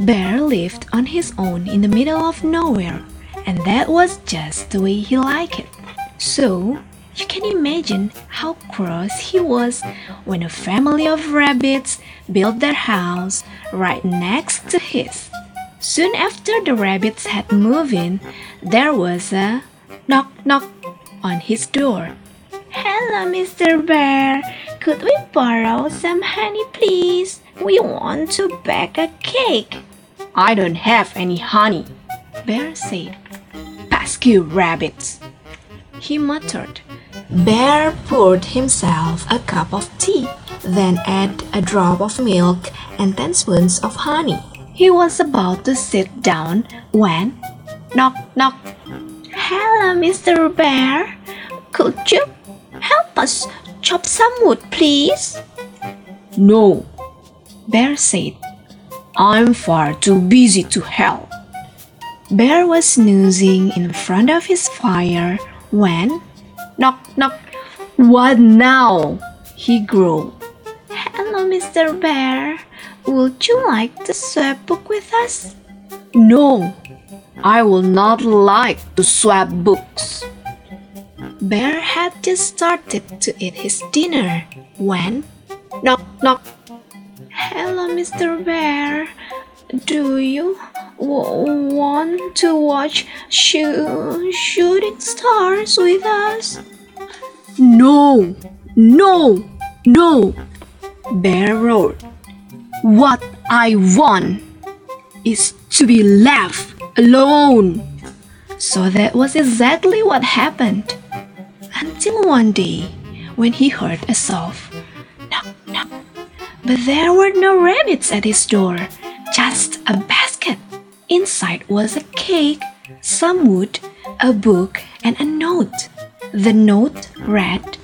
Bear lived on his own in the middle of nowhere, and that was just the way he liked it. So, you can imagine how cross he was when a family of rabbits built their house right next to his. Soon after the rabbits had moved in, there was a knock knock on his door. Hello, Mr. Bear. Could we borrow some honey, please? We want to bake a cake. I don't have any honey, Bear said. Pesky rabbits, he muttered. Bear poured himself a cup of tea, then added a drop of milk and ten spoons of honey. He was about to sit down when knock knock. Hello, Mr. Bear. Could you help us chop some wood, please? No, Bear said. I'm far too busy to help. Bear was snoozing in front of his fire when knock knock. What now? He growled. Hello, Mr. Bear. Would you like to swap book with us? No, I will not like to swap books. Bear had just started to eat his dinner when knock knock. Hello, Mr. Bear. Do you want to watch shoo- shooting stars with us? No, no, no, Bear roared. What I want is to be left alone. So that was exactly what happened. Until one day, when he heard a soft knock knock. But there were no rabbits at his door, just a basket. Inside was a cake, some wood, a book, and a note. The note read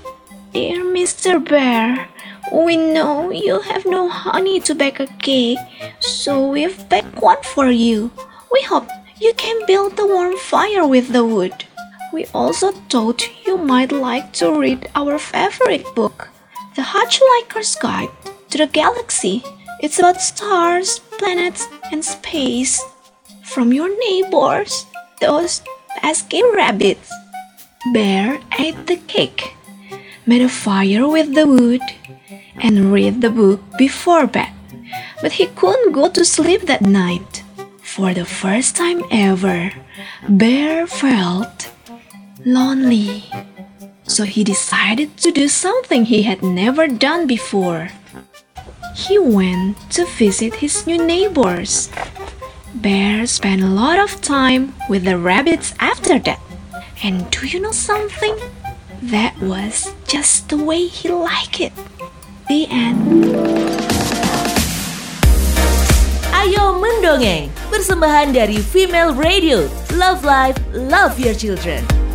Dear Mr. Bear, we know you have no honey to bake a cake, so we've baked one for you. We hope you can build a warm fire with the wood. We also thought you might like to read our favorite book, The Hitchhiker's Guide to the Galaxy. It's about stars, planets, and space. From your neighbors, those pesky rabbits. Bear ate the cake, made a fire with the wood, and read the book before bed. But he couldn't go to sleep that night. For the first time ever, Bear felt lonely. So he decided to do something he had never done before. He went to visit his new neighbors. Bear spent a lot of time with the rabbits after that. And do you know something? That was just the way he liked it. The end. Ayo mendongeng, persembahan dari Female Radio. Love Life, Love Your Children.